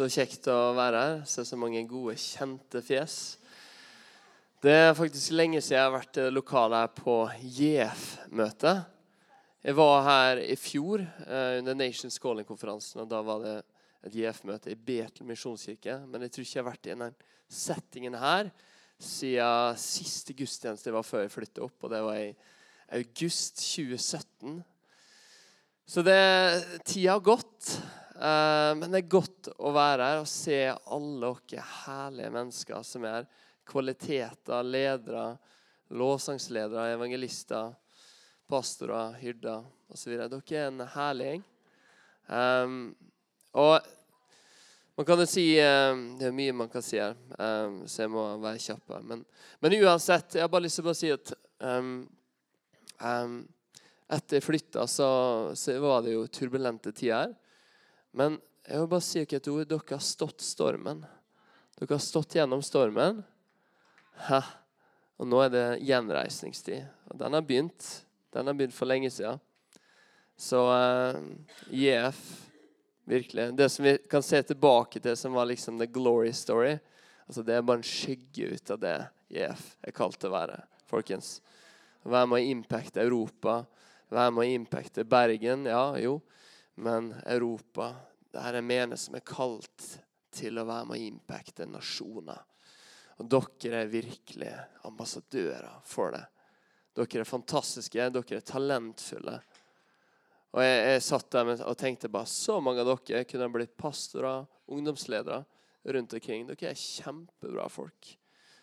Så kjekt å være her. Se så mange gode, kjente fjes. Det er faktisk lenge siden jeg har vært i lokalet her på JF-møte. Jeg var her i fjor eh, under Nations Calling-konferansen. og Da var det et JF-møte i Betel misjonskirke. Men jeg tror ikke jeg har vært i den settingen her siden siste gudstjeneste jeg var før jeg flyttet opp. Og det var i august 2017. Så det, tida har gått. Eh, men det er godt å være her og se alle dere herlige mennesker som er her. Kvaliteter, ledere, lovsangsledere, evangelister, pastorer, hyrder osv. Dere er en herlig gjeng. Um, og man kan jo si um, Det er mye man kan si her, um, så jeg må være kjapp. Men, men, uansett, jeg har bare lyst til å si at etter jeg flytta, så, så, var det jo turbulente tider. Men jeg vil bare si dere et ord. Dere har stått stormen. Dere har stått gjennom stormen. Ha. Og nå er det gjenreisningstid. Og den har begynt. Den har begynt for lenge siden. Så uh, eh, JF, virkelig Det som vi kan se tilbake til, som var liksom the glory story, altså det er bare en skygge ut av det JF er kalt til å være, folkens. Vær med å impacte Europa. Vær med å impacte Bergen, ja, jo. Men Europa det er en menighet som er kalt til å være med å impacte nasjoner. Og dere er virkelig ambassadører for det. Dere er fantastiske, dere er talentfulle. Og jeg, jeg satt der og tenkte bare så mange av dere kunne blitt pastorer, ungdomsledere rundt omkring. Dere er kjempebra folk.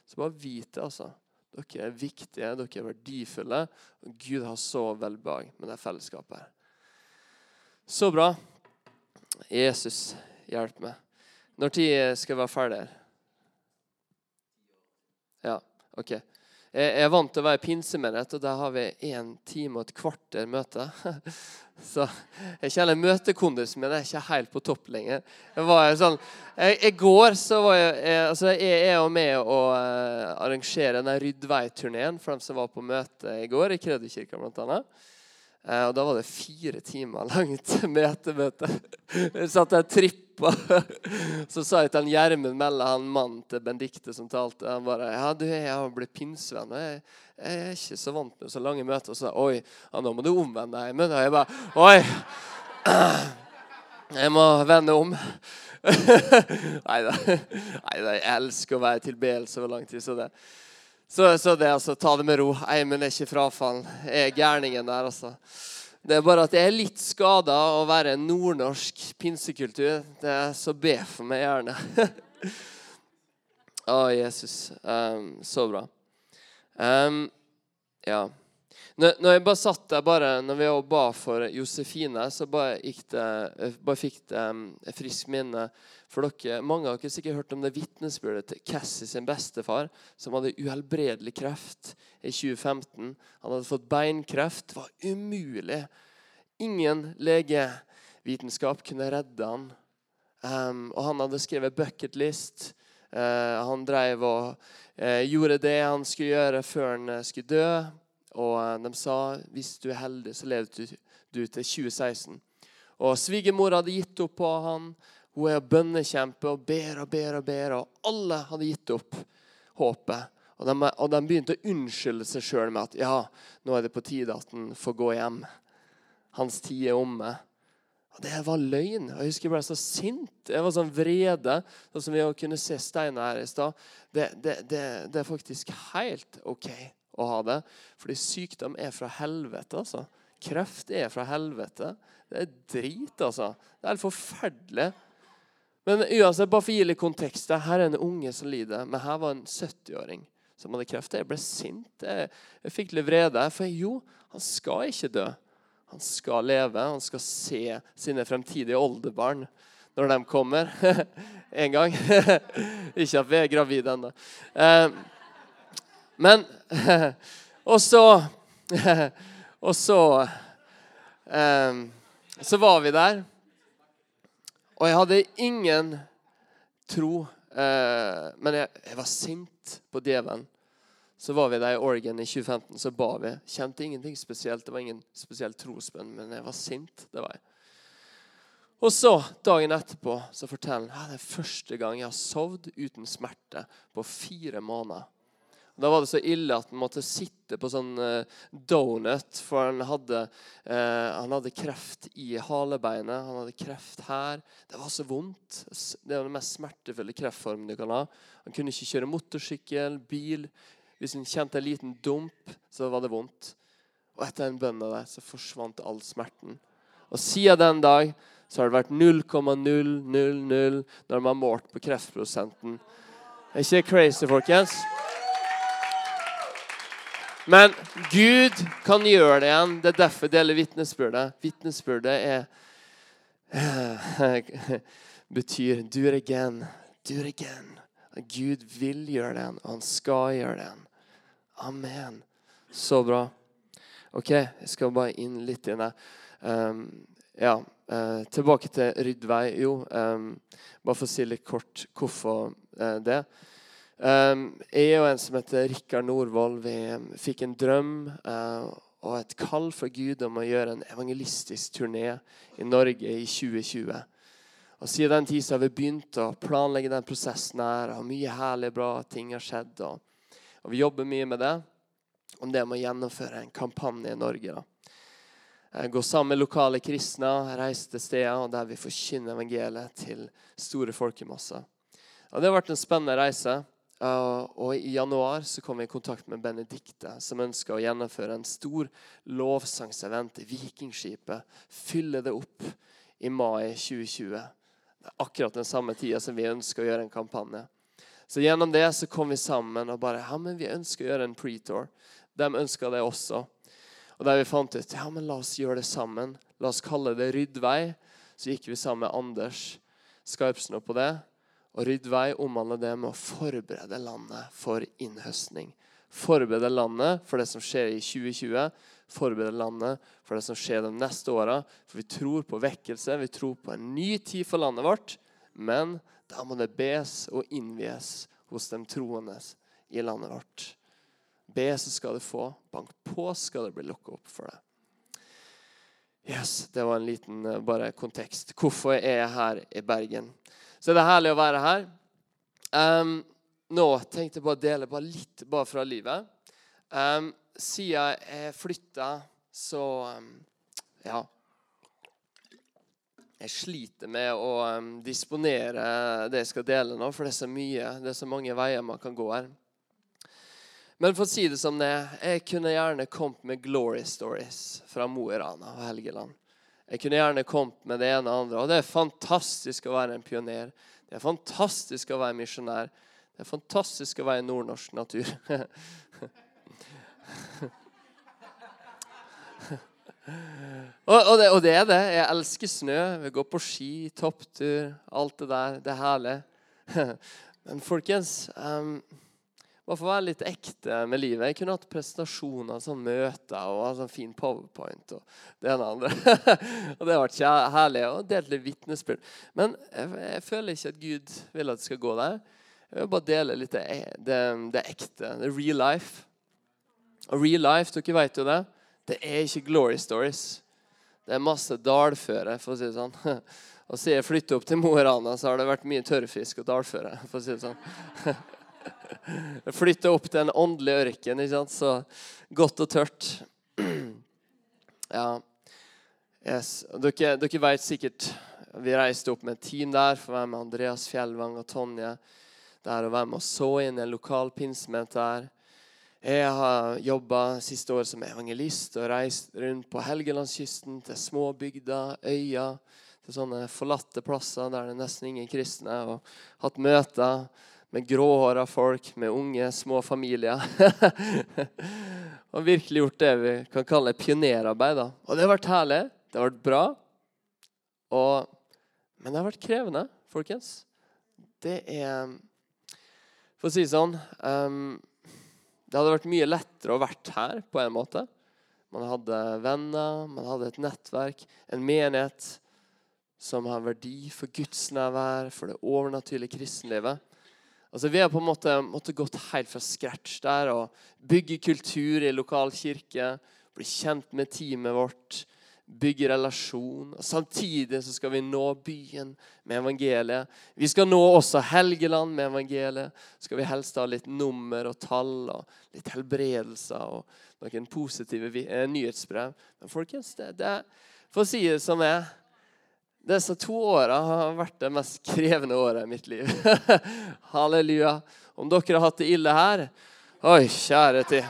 Så bare vit det, altså. Dere er viktige, dere er verdifulle. Og Gud har så velbehag med det fellesskapet her. Så bra. Jesus, hjelp meg. Når tid skal jeg være ferdig? Ja, OK. Jeg er vant til å være pinsemenighet, og der har vi én time og et kvarter møte. Så jeg kjenner møtekondisen min er ikke helt på topp lenger. Sånn, I går så var jeg, jeg, altså jeg er jo med å uh, arrangere den Ryddvei-turneen for dem som var på møte i går, i Kredoskirka bl.a. Uh, og da var det fire timer langt metemøte. Jeg satt der trippa. Så sa jeg til han Gjermund Melle, han mannen til Bendikte som talte, han bare ja, du, jeg har blitt pinnsvenn. Jeg, jeg, er ikke så vant med så lange møter. Og så sa oi, ja, nå må du omvende deg. Men jeg bare Oi! Jeg må vende om. Nei da. Jeg elsker å være til tilbedelse over lang tid. så det så, så det altså, ta det med ro. Eimen er ikke frafall. Jeg er gærningen der, altså. Det er bare at jeg er litt skada å være nordnorsk pinsekultur. Det er Så be for meg gjerne. Å, Jesus. Um, så bra. Um, ja. Når, når, jeg bare satt der bare, når vi ba for Josefine, så bare, det, bare fikk det um, friskt minne for dere, Mange har ikke sikkert hørt om det vitnesbyrdet til Cassie sin bestefar, som hadde uhelbredelig kreft i 2015. Han hadde fått beinkreft. Det var umulig. Ingen legevitenskap kunne redde han. Um, og han hadde skrevet 'bucket list'. Uh, han drev og uh, gjorde det han skulle gjøre før han skulle dø. Og de sa hvis du er heldig, så lever du, du til 2016. Og svigermor hadde gitt opp på han. Hun er bønnekjempe og ber og ber og ber, og alle hadde gitt opp håpet. Og de, og de begynte å unnskylde seg sjøl med at ja, nå er det på tide at han får gå hjem. Hans tid er omme. Og det var løgn. Jeg husker jeg ble så sint. Jeg var sånn vrede. Sånn som vi kunne se Steinar her i stad. Det, det, det, det, er faktisk helt OK å ha det. Fordi sykdom er fra helvete, altså. Kreft er fra helvete. Det er drit, altså. Det er helt forferdelig. Men uansett, bare for å gi litt kontekst. Her er en unge som lider, men her var en 70-åring som hadde kreft. Jeg ble sint. Jeg, jeg fikk litt vrede. For jo, han skal ikke dø. Han skal leve, han skal se sine fremtidige oldebarn når de kommer en gang. Ikke at vi er gravide ennå. Eh, men Og så Og så eh, Så var vi der. Og jeg hadde ingen tro, eh, men jeg, jeg var sint på djevelen. Så var vi der i Oregon i 2015, så ba vi. Kjente ingenting spesielt. Det var ingen spesiell trosbønn, men jeg var sint. det var jeg. Og så, dagen etterpå, så forteller han at det er første gang jeg har sovet uten smerte på fire måneder. Da var det så ille at han måtte sitte på sånn uh, donut, for han hadde, eh, han hadde, kreft i halebeinet. Han hadde kreft her. Det var så vondt. Det er den mest smertefulle kreftformen du kan ha. Han kunne ikke kjøre motorsykkel, bil, hvis han kjente en liten dump, så var det vondt. Og etter den bønna der så forsvant all smerten. Og siden den dag så har det vært 0,000 når man har målt på kreftprosenten. Er ikke det crazy, folkens? Men Gud kan gjøre det igjen. Det er derfor det gjelder vitnesbyrdet. Vitnesbyrdet er betyr 'do it again', 'do it again'. Gud vil gjøre det igjen, og han skal gjøre det igjen. Amen. Så bra. OK, jeg skal bare inn litt i det. Um, ja, uh, tilbake til ryddvei. Jo, um, bare for å si litt kort hvorfor uh, det. Um, jeg og en som heter Rikard Norvoll, vi fikk en drøm uh, og et kall fra Gud om å gjøre en evangelistisk turné i Norge i 2020. Og Siden den tid har vi begynt å planlegge den prosessen. her, og Mye herlig bra ting har skjedd. og og Vi jobber mye med det. Om det med å gjennomføre en kampanje i Norge. da. Gå sammen med lokale kristne, reise til steder der vi forkynner evangeliet til store folkemasser. Og det har vært en spennende reise. Og I januar så kom vi i kontakt med Benedikte, som ønska å gjennomføre en stor lovsangsevent i Vikingskipet. Fylle det opp i mai 2020. Det er akkurat den samme tida som vi ønsker å gjøre en kampanje. Så gjennom det så kom vi sammen og bare ja, men vi ønsker å gjøre en pre-tour. De ønska det også. Og der vi fant ut ja, men la oss gjøre det sammen. La oss kalle det Ryddvei. Så gikk vi sammen med Anders Skarpsnå på det. Og Ryddvei omhandler det med å forberede landet for innhøstning. Forberede landet for det som skjer i 2020. Forberede landet for det som skjer de neste åra. For vi tror på vekkelse, vi tror på en ny tid for landet vårt. Men da må det bes og innvies hos de troende i landet vårt. Be, så skal du få. Bank på, skal det bli lukka opp for deg. Yes, Det var en liten uh, bare kontekst. Hvorfor er jeg her i Bergen? Så det er herlig å være her. Um, nå tenkte jeg bare å dele bare litt bare fra livet. Um, siden jeg flytta, så um, Ja jeg sliter med å um, disponere det jeg skal dele nå, for det er så mye, det er så mange veier man kan gå her. Men for å si det som det er, jeg kunne gjerne kommet med glory stories fra Mo i Rana og Helgeland. Jeg kunne gjerne kommet med det ene og andre. Og det er fantastisk å være en pioner. Det er fantastisk å være misjonær. Det er fantastisk å være i nordnorsk natur. Og, og, det, og, det, er det. Jeg elsker snø. Vi går på ski, topptur, alt det der. Det er herlig. Men folkens um, Bare for å være litt ekte med livet. Jeg kunne hatt presentasjoner, sånn møter og sånn fin powerpoint. og det ene andre. og det har vært herlig. Og delt litt vitnesbyrd. Men jeg, jeg, føler ikke at Gud vil at det skal gå der. Jeg vil bare dele litt det, det, det ekte. Det real life. Og real life, dere vet jo det. Det er ikke glory stories. Det er masse dalføre, for å si det sånn. Og siden jeg flyttet opp til Mo i Rana, så har det vært mye tørrfisk og dalføre. for å si det sånn. Jeg flytta opp til en åndelig ørken, ikke sant? så godt og tørt. Ja. Yes. Dere, dere vet sikkert Vi reiste opp med et team der for å være med Andreas Fjellvang og Tonje. Der å være med og så inn en lokal pinsemenighet der. Jeg har jobba siste året som evangelist og reist rundt på Helgelandskysten til små bygder, øyer, til sånne forlatte plasser der det er nesten ingen kristne. Og hatt møter med gråhåra folk, med unge, små familier. og virkelig gjort det vi kan kalle pionerarbeid. Og det har vært herlig. Det har vært bra. Og, men det har vært krevende, folkens. Det er For å si det sånn um, Det hadde vært mye lettere å vært her på en måte. Man hadde venner, man hadde et nettverk, en menighet som har verdi for gudsnærvær, for det overnaturlige kristenlivet. Altså, vi har på en måte måttet gått helt fra scratch der og bygge kultur i lokal kirke. Bli kjent med teamet vårt bygge relasjon. Og Samtidig så skal vi nå byen med evangeliet. Vi skal nå også Helgeland med evangeliet. Så skal vi helst ha litt nummer og tall og litt helbredelser og noen positive eh, nyhetsbrev. Men folkens, det, det, for å si det som er disse to åra har vært det mest krevende året i mitt liv. Halleluja. Om dere har hatt det ille her Oi, kjære tid.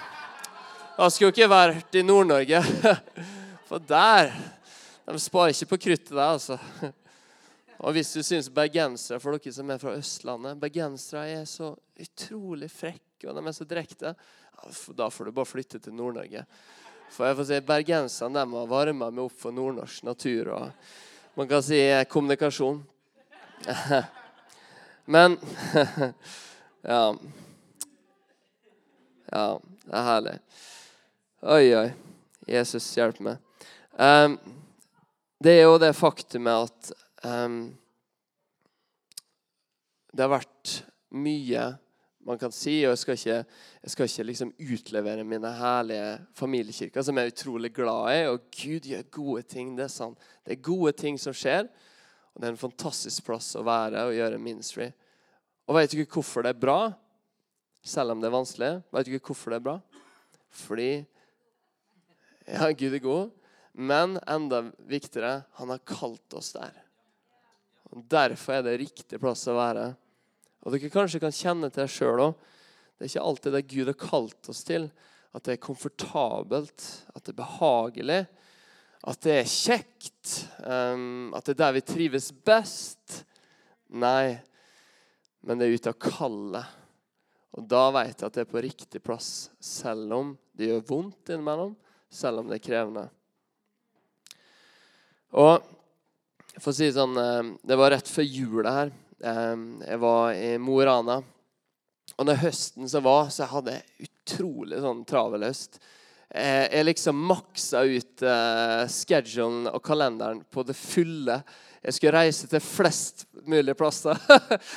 Da skulle ikke vært i Nord-Norge. For der De sparer ikke på kruttet der, altså. Og hvis du syns bergensere, for dere som er fra Østlandet Bergensere er så utrolig frekke, og de er så direkte. Da får du bare flytte til Nord-Norge. For jeg får si, Bergenserne de har varma meg opp for nordnorsk natur og man kan si kommunikasjon. Men Ja. Ja, det er herlig. Oi, oi. Jesus, hjelp meg. Um, det er jo det faktumet at um, det har vært mye man kan si, og jeg skal ikke, jeg skal ikke liksom utlevere mine herlige familiekirker, som jeg er utrolig glad i. Og Gud gjør gode ting. Det er sant. Det er gode ting som skjer, og det er en fantastisk plass å være og gjøre ministry. Og vet du ikke hvorfor det er bra, selv om det er vanskelig? Vet du ikke hvorfor det er bra? Fordi ja, Gud er god. Men enda viktigere, han har kalt oss der. Og derfor er det riktig plass å være. Og Dere kanskje kan kjenne til sjøl òg. Det er ikke alltid det Gud har kalt oss til. At det er komfortabelt, at det er behagelig, at det er kjekt, um, at det er der vi trives best. Nei, men det er ute av kallet. Og da vet jeg at det er på riktig plass, selv om det gjør vondt innimellom, selv om det er krevende. Og for å si sånn eh, Det var rett før jula her. Jeg var i Mo i Rana. Og når høsten så var, så hadde jeg utrolig sånn travel høst. Eh, jeg liksom maksa ut schedulen og kalenderen på det fulle. Jeg skulle reise til flest mulig plasser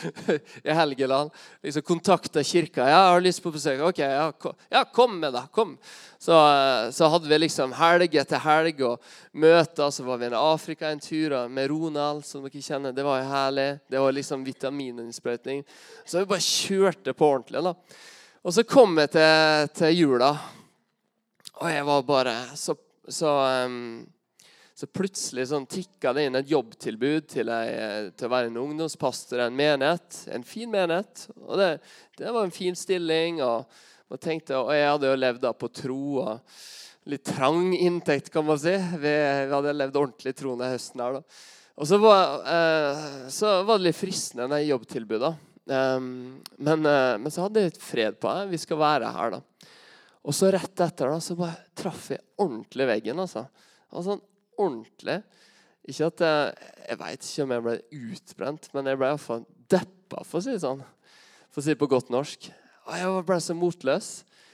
i Helgeland. Liksom Kontakta kirka. 'Jeg har lyst på besøk.' 'OK, ja, kom, ja, kom med, deg.' Kom.' Så, så, hadde vi liksom helg etter helg og møter. Så var vi i Afrika en tur med Ronald, som dere kjenner. Det var jo herlig. Det var liksom vitamininnsprøytning. Så vi bare kjørte på ordentlig. da. Og så kom jeg til, til jula, og jeg var bare så, så um, så plutselig sånn tikka det inn et jobbtilbud til, ei, til, å være en ungdomspastor i en menighet. En fin menighet. Og det, det var en fin stilling. Og, og, tenkte, og jeg hadde jo levd da på tro og litt trang inntekt, kan man si. Vi, vi hadde levd ordentlig tro den høsten. her da. Og så var, eh, så var, det litt fristende, det jobbtilbudet. Um, men, uh, men, så hadde jeg litt fred på det. Vi skal være her, da. Og så rett etter da, så bare traff jeg ordentlig veggen. altså. Og sånn ordentlig. Ikke at jeg, jeg veit ikke om jeg ble utbrent, men jeg ble iallfall deppa, for å si det sånn. For å si det på godt norsk. Og jeg ble så motløs.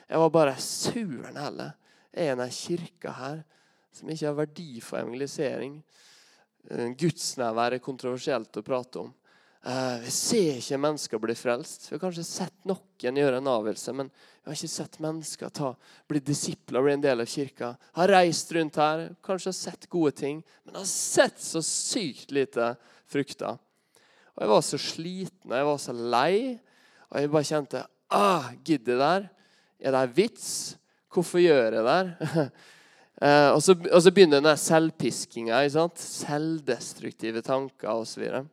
Jeg var bare suren heller. Jeg Er en av kirka her som ikke har verdi for evangelisering. Gudsnærvær er kontroversielt å prate om. Vi ser ikke mennesker bli frelst. Vi har kanskje sett noen gjøre en avgjørelse, men vi har ikke sett mennesker ta, bli disipler, bli en del av kirka. Har reist rundt her, kanskje har sett gode ting, men har sett så sykt lite frukter. Og Jeg var så sliten og jeg var så lei, og jeg bare kjente ah, Gidder jeg der? Er det en vits? Hvorfor gjør jeg det? der? og, så, og så begynner den der selvpiskinga. Selvdestruktive tanker osv.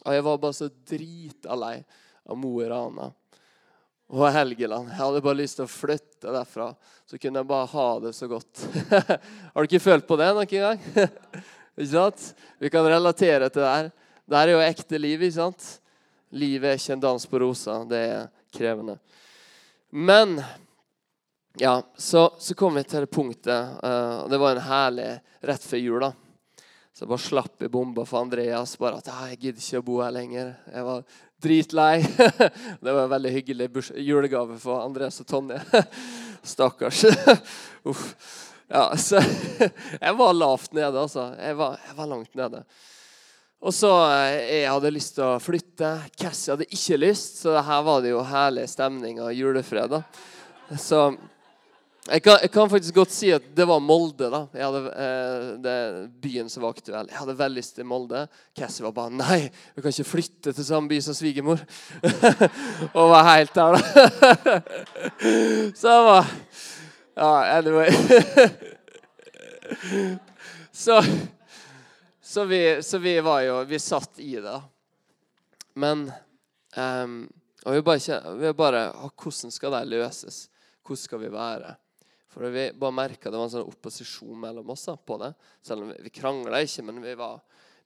Og, og jeg var bare så drita lei av Mo i Rana og Helgeland. Jeg hadde bare lyst til å flytte derfra. Så kunne jeg bare ha det så godt. Har du ikke følt på det noen gang? ikke sant? Vi kan relatere til det her. Det her er jo ekte liv. ikke sant? Livet er ikke en dans på rosa. Det er krevende. Men ja, så, så kom vi til det punktet. Uh, det var en herlig rett før jul. da. Så jeg bare slapp i bomba for Andreas. bare at jeg gidder ikke å bo her lenger. Jeg var dritlei. det var en veldig hyggelig julegave for Andreas og Tonje. Stakkars. Ja, så jeg var lavt nede, altså. Jeg var, jeg var langt nede. Og så eh, Jeg hadde lyst til å flytte. Cassie hadde ikke lyst, så her var det jo herlig stemning av julefred. Så jeg kan, jeg kan, faktisk godt si at det var Molde. da. Hadde, eh, det Byen som var aktuell. Jeg hadde veldig lyst til Molde. Cassie var bare Nei, vi kan ikke flytte til samme by som svigermor. og var helt der, da. så jeg var Ja, anyway. så, så, vi, så vi var jo Vi satt i det. Men um, Og vi bare, vi bare Hvordan skal det løses? Hvordan skal vi være? For vi bare merka det var en sånn opposisjon mellom oss på det. Selv om vi, vi krangla ikke, men vi, var,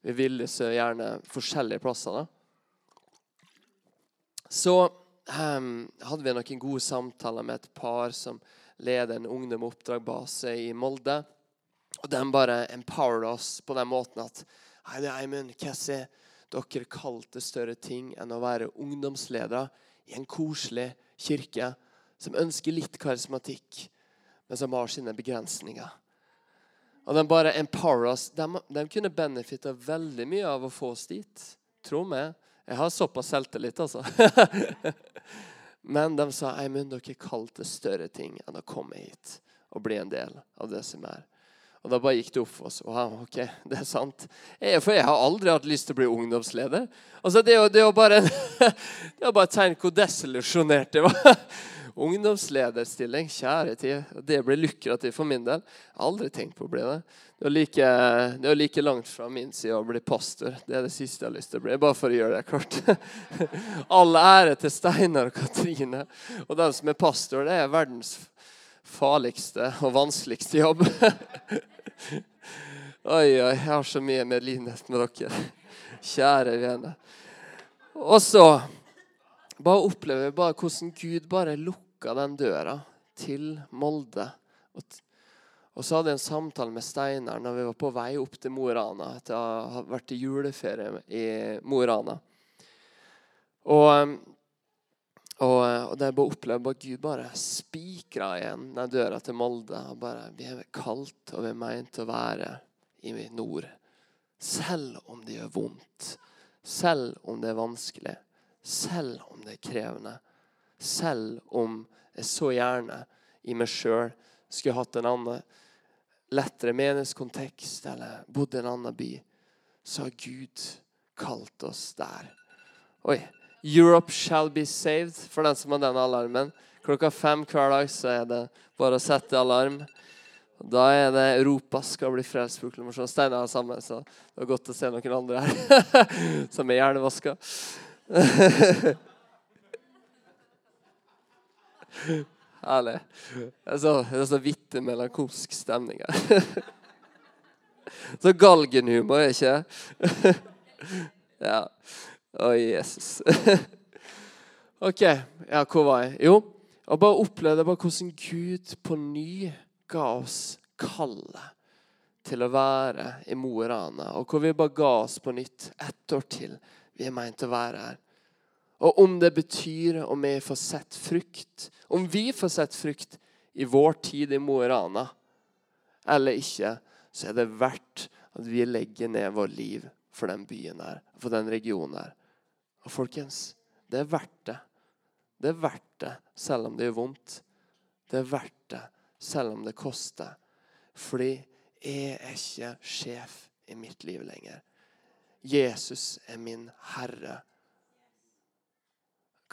vi ville så gjerne forskjellige plasser. Da. Så um, hadde vi noen gode samtaler med et par som leder en ungdomoppdragbase i Molde. Og de bare empowered oss på den måten at Hei, det er Eimund, Cassie. Dere kalte større ting enn å være ungdomsledere i en koselig kirke som ønsker litt karismatikk men som har sine begrensninger. Og de bare empower oss. De, de kunne benefitta veldig mye av å få oss dit. Tro meg. Jeg har såpass selvtillit, altså. Men de sa Eimund, dere kalte større ting enn å komme hit og bli en del av det som er. Og Da bare gikk det opp for oss. Wow, ok, det er sant. Jeg, for jeg har aldri hatt lyst til å bli ungdomsleder. Altså, Det er jo, bare, bare et tegn hvor desillusjonert jeg var. Ungdomslederstilling, kjære tid. Det blir lukrativt for min del. Jeg har aldri tenkt på å bli det. Det er, like, det er like langt fra min side å bli pastor. Det er det siste jeg har lyst til å bli. Bare for å gjøre det kort. All ære til Steinar og Katrine. Og den som er pastor, det er verdens farligste og vanskeligste jobb. oi, oi, jeg har så mye medlidenhet med dere. Kjære vene. Og så bare opplever jeg bare hvordan Gud bare lukker lukka den døra til Molde. Og så hadde jeg en samtale med Steinar når vi var på vei opp til Mo i Rana etter å ha vært i juleferie i Mo i Rana. Og, og, og det bare opplevde at Gud bare spikra igjen den døra til Molde. Og bare, vi er kalt og vi er meint å være i nord. Selv om det gjør vondt. Selv om det er vanskelig. Selv om det er krevende selv om jeg så gjerne i meg sjøl skulle hatt en annen lettere menighetskontekst eller bodd i en annen by, så har Gud kalt oss der. Oi. Europe shall be saved, for den som har den alarmen. Klokka fem hver dag så er det bare å sette alarm. Da er det Europa skal bli frelst. proklamasjon. Steinar har samme, så det var godt å se noen andre her som er hjernevaska. Herlig. Det er så, det er så vittig melankolsk stemning her. Så galgenhumor, ikke Ja. Å, Jesus. OK. Ja, hvor var jeg? Jo, og bare opplevde bare hvordan Gud på ny ga oss kallet til å være i Mo i Rana. Og hvor vi bare ga oss på nytt ett år til. Vi er meint å være her. Og om det betyr om vi får sett frukt, om vi får sett frukt i vår tid i Mo i Rana eller ikke, så er det verdt at vi legger ned vår liv for den byen her, for den regionen her. Og folkens, det er verdt det. Det er verdt det, selv om det gjør vondt. Det er verdt det, selv om det koster. Fordi jeg er ikke sjef i mitt liv lenger. Jesus er min herre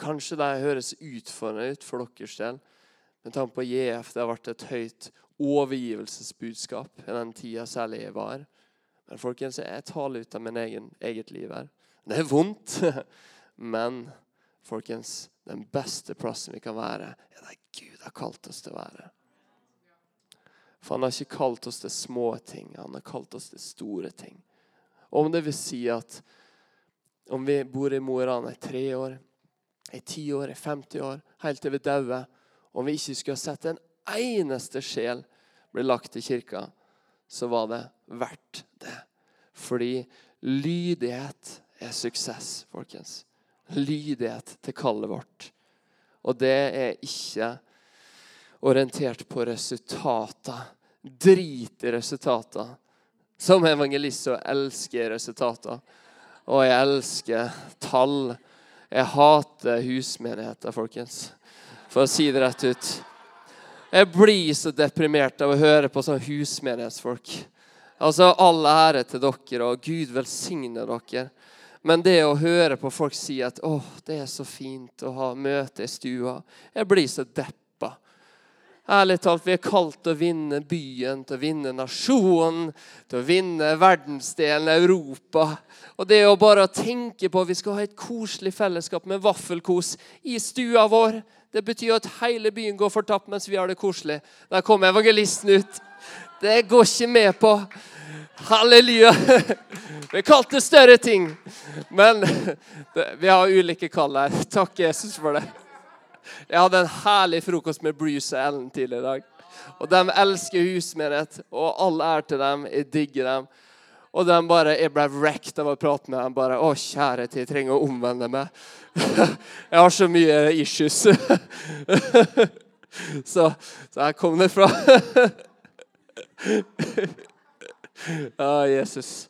Kanskje det høres utfordrende ut for deres del, med tanke på JF. Det har vært et høyt overgivelsesbudskap i den tida jeg var. Men folkens, jeg taler ut av min egen, eget liv her. Det er vondt, men folkens, den beste plassen vi kan være, er der Gud har kalt oss til å være. For han har ikke kalt oss til små ting, han har kalt oss til store ting. Om det vil si at om vi bor i Mo i Rana i tre år, i ti år, i 50 år, helt til vi dauer, om vi ikke skulle ha sett en eneste sjel bli lagt i kirka, så var det verdt det. Fordi lydighet er suksess, folkens. Lydighet til kallet vårt. Og det er ikke orientert på resultater. Drit i resultater. Som evangelist så elsker jeg resultater. Og jeg elsker tall. Jeg hater husmenigheter, folkens. For å si det rett ut. Jeg blir så deprimert av å høre på sånne husmenighetsfolk. Altså, All ære til dere, og Gud velsigne dere. Men det å høre på folk si at 'Å, det er så fint å ha møte i stua', jeg blir så depp Ærlig talt, vi er kalt til å vinne byen, til å vinne nasjonen, til å vinne verdensdelen Europa. Og det å bare tenke på at vi skal ha et koselig fellesskap med vaffelkos i stua vår, det betyr at hele byen går fortapt mens vi har det koselig. Der kommer evangelisten ut. Det går ikke med på. Halleluja. Vi er kalt til større ting. Men vi har ulike kall her. Takk, Jesus, for det. Jeg hadde en herlig frokost med Bruce og Ellen tidligere i dag. Og De elsker husmenighet, og all ære til dem. Jeg digger dem. Og de bare, Jeg ble wrecked av å prate med dem. bare, 'Å, kjære tid, jeg trenger å omvende meg.' jeg har så mye issues. så, så her kom det fra. Å, Jesus.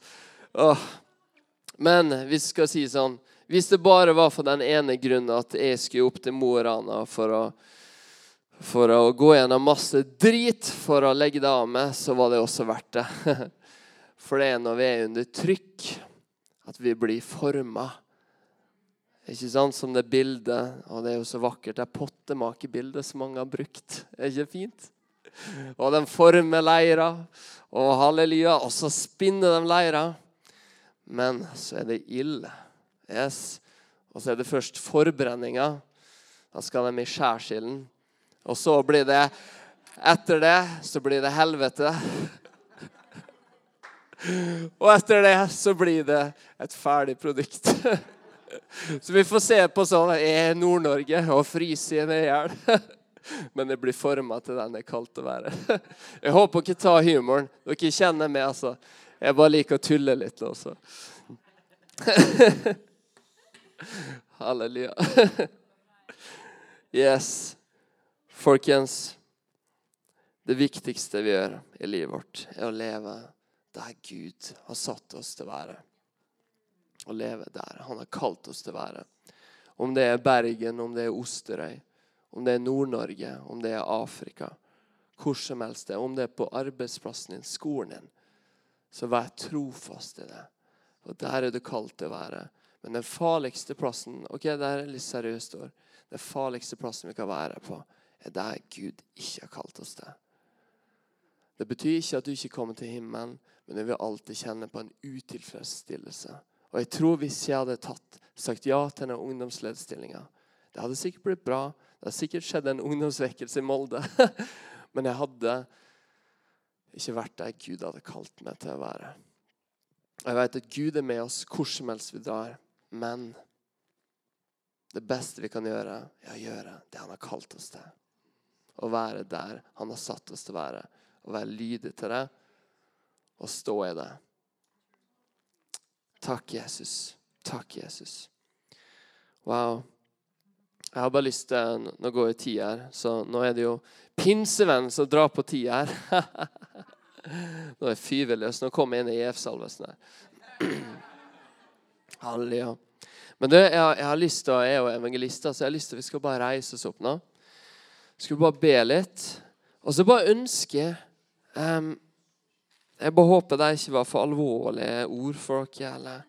Åh. Men vi skal si sånn hvis det bare var for den ene grunnen at jeg skulle opp til Mo i Rana for å, for å gå gjennom masse drit for å legge det av med, så var det også verdt det. For det er når vi er under trykk, at vi blir forma. Ikke sant? Som det bildet, og det er jo så vakkert, det pottemakerbildet som mange har brukt. Er ikke fint? Og de former leira, og halleluja, og så spinner de leira. Men så er det ille. Yes. Og så er det først forbrenninga. Da skal de i skjærsilden. Og så blir det Etter det så blir det helvete. Og etter det så blir det et ferdig produkt. Så vi får se på sånn Er Nord-Norge og fryser i hjel? Men det blir forma til den det er kaldt å være. Jeg håper ikke ta humoren. Dere kjenner meg, altså. Jeg bare liker å tulle litt også. Halleluja. Yes. Folkens, det viktigste vi gjør i livet vårt, er å leve der Gud har satt oss til å være. Å leve der Han har kalt oss til å være. Om det er Bergen, om det er Osterøy, om det er Nord-Norge, om det er Afrika. Hvor som helst det. Om det er på arbeidsplassen din, skolen din. Så vær trofast i det. Og der er du kalt til å være. Men den farligste plassen ok, det er litt seriøst år, den farligste plassen vi kan være på, er der Gud ikke har kalt oss til. Det betyr ikke at du ikke kommer til himmelen, men du vil alltid kjenne på en utilfredsstillelse. Og jeg tror hvis jeg hadde tatt, sagt ja til denne ungdomslederstillinga Det hadde sikkert blitt bra. Det hadde sikkert skjedd en ungdomsvekkelse i Molde. men jeg hadde ikke vært der Gud hadde kalt meg til å være. Jeg vet at Gud er med oss hvor som helst vi drar. Men det beste vi kan gjøre, er å gjøre det han har kalt oss til. Å være der han har satt oss til å være. Å være lydig til det og stå i det. Takk, Jesus. Takk, Jesus. Wow. Jeg har bare lyst til Nå går jo tid her, så nå er det jo pinsevenn som drar på tid her. nå er fyveløs. Nå kommer jeg inn i EF-salvesen her. Halleluja. Men det, jeg, jeg, har lyst til, jeg er jo evangelist, så jeg har lyst til at vi skal bare reise oss opp nå. Skal vi bare be litt. Og så bare ønske um, Jeg bare håper det ikke var for alvorlige ord for dere. eller...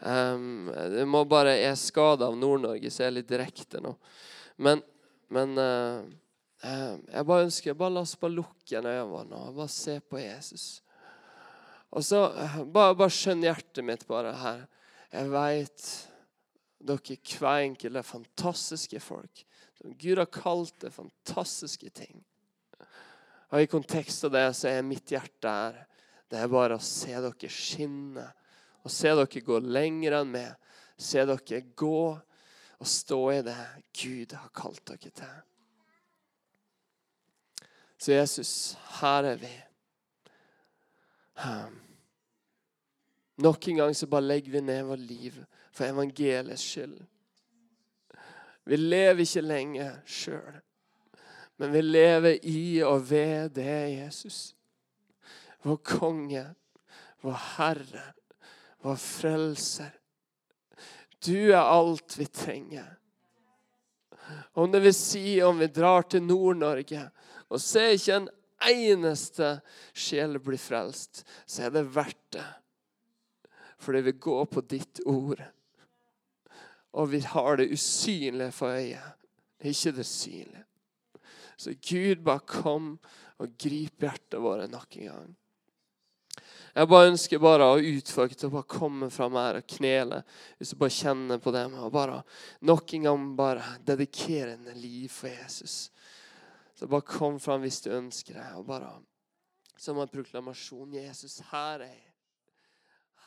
Um, det må bare, Jeg er skada av Nord-Norge, så jeg er litt direkte nå. Men, men uh, uh, Jeg bare ønsker bare La oss bare lukke igjen øynene og bare se på Jesus. Og så uh, bare, bare skjønn hjertet mitt bare her. Jeg veit dere hver enkelt er fantastiske folk. Gud har kalt det fantastiske ting. Og I kontekst av det så er mitt hjerte her. Det er bare å se dere skinne. Og se dere gå lenger enn meg. Se dere gå og stå i det Gud har kalt dere til. Så Jesus, her er vi. Um, Nok en gang så bare legger vi ned vårt liv for evangeliets skyld. Vi lever ikke lenge sjøl, men vi lever i og ved det Jesus. Vår konge, vår Herre, vår frelser. Du er alt vi trenger. Om det vil si om vi drar til Nord-Norge og ser ikke en eneste sjel bli frelst, så er det verdt det. Fordi vi går på ditt ord. Og vi har det usynlige for øyet, ikke det synlige. Så Gud, bare kom og grip hjertet vårt nok en gang. Jeg bare ønsker bare å utfordre til å bare komme fram her og knele. Hvis du bare kjenner på det å bare nok en gang bare dedikere en liv for Jesus. Så bare kom fram hvis du ønsker det. og bare Som en proklamasjon. Jesus, her er jeg.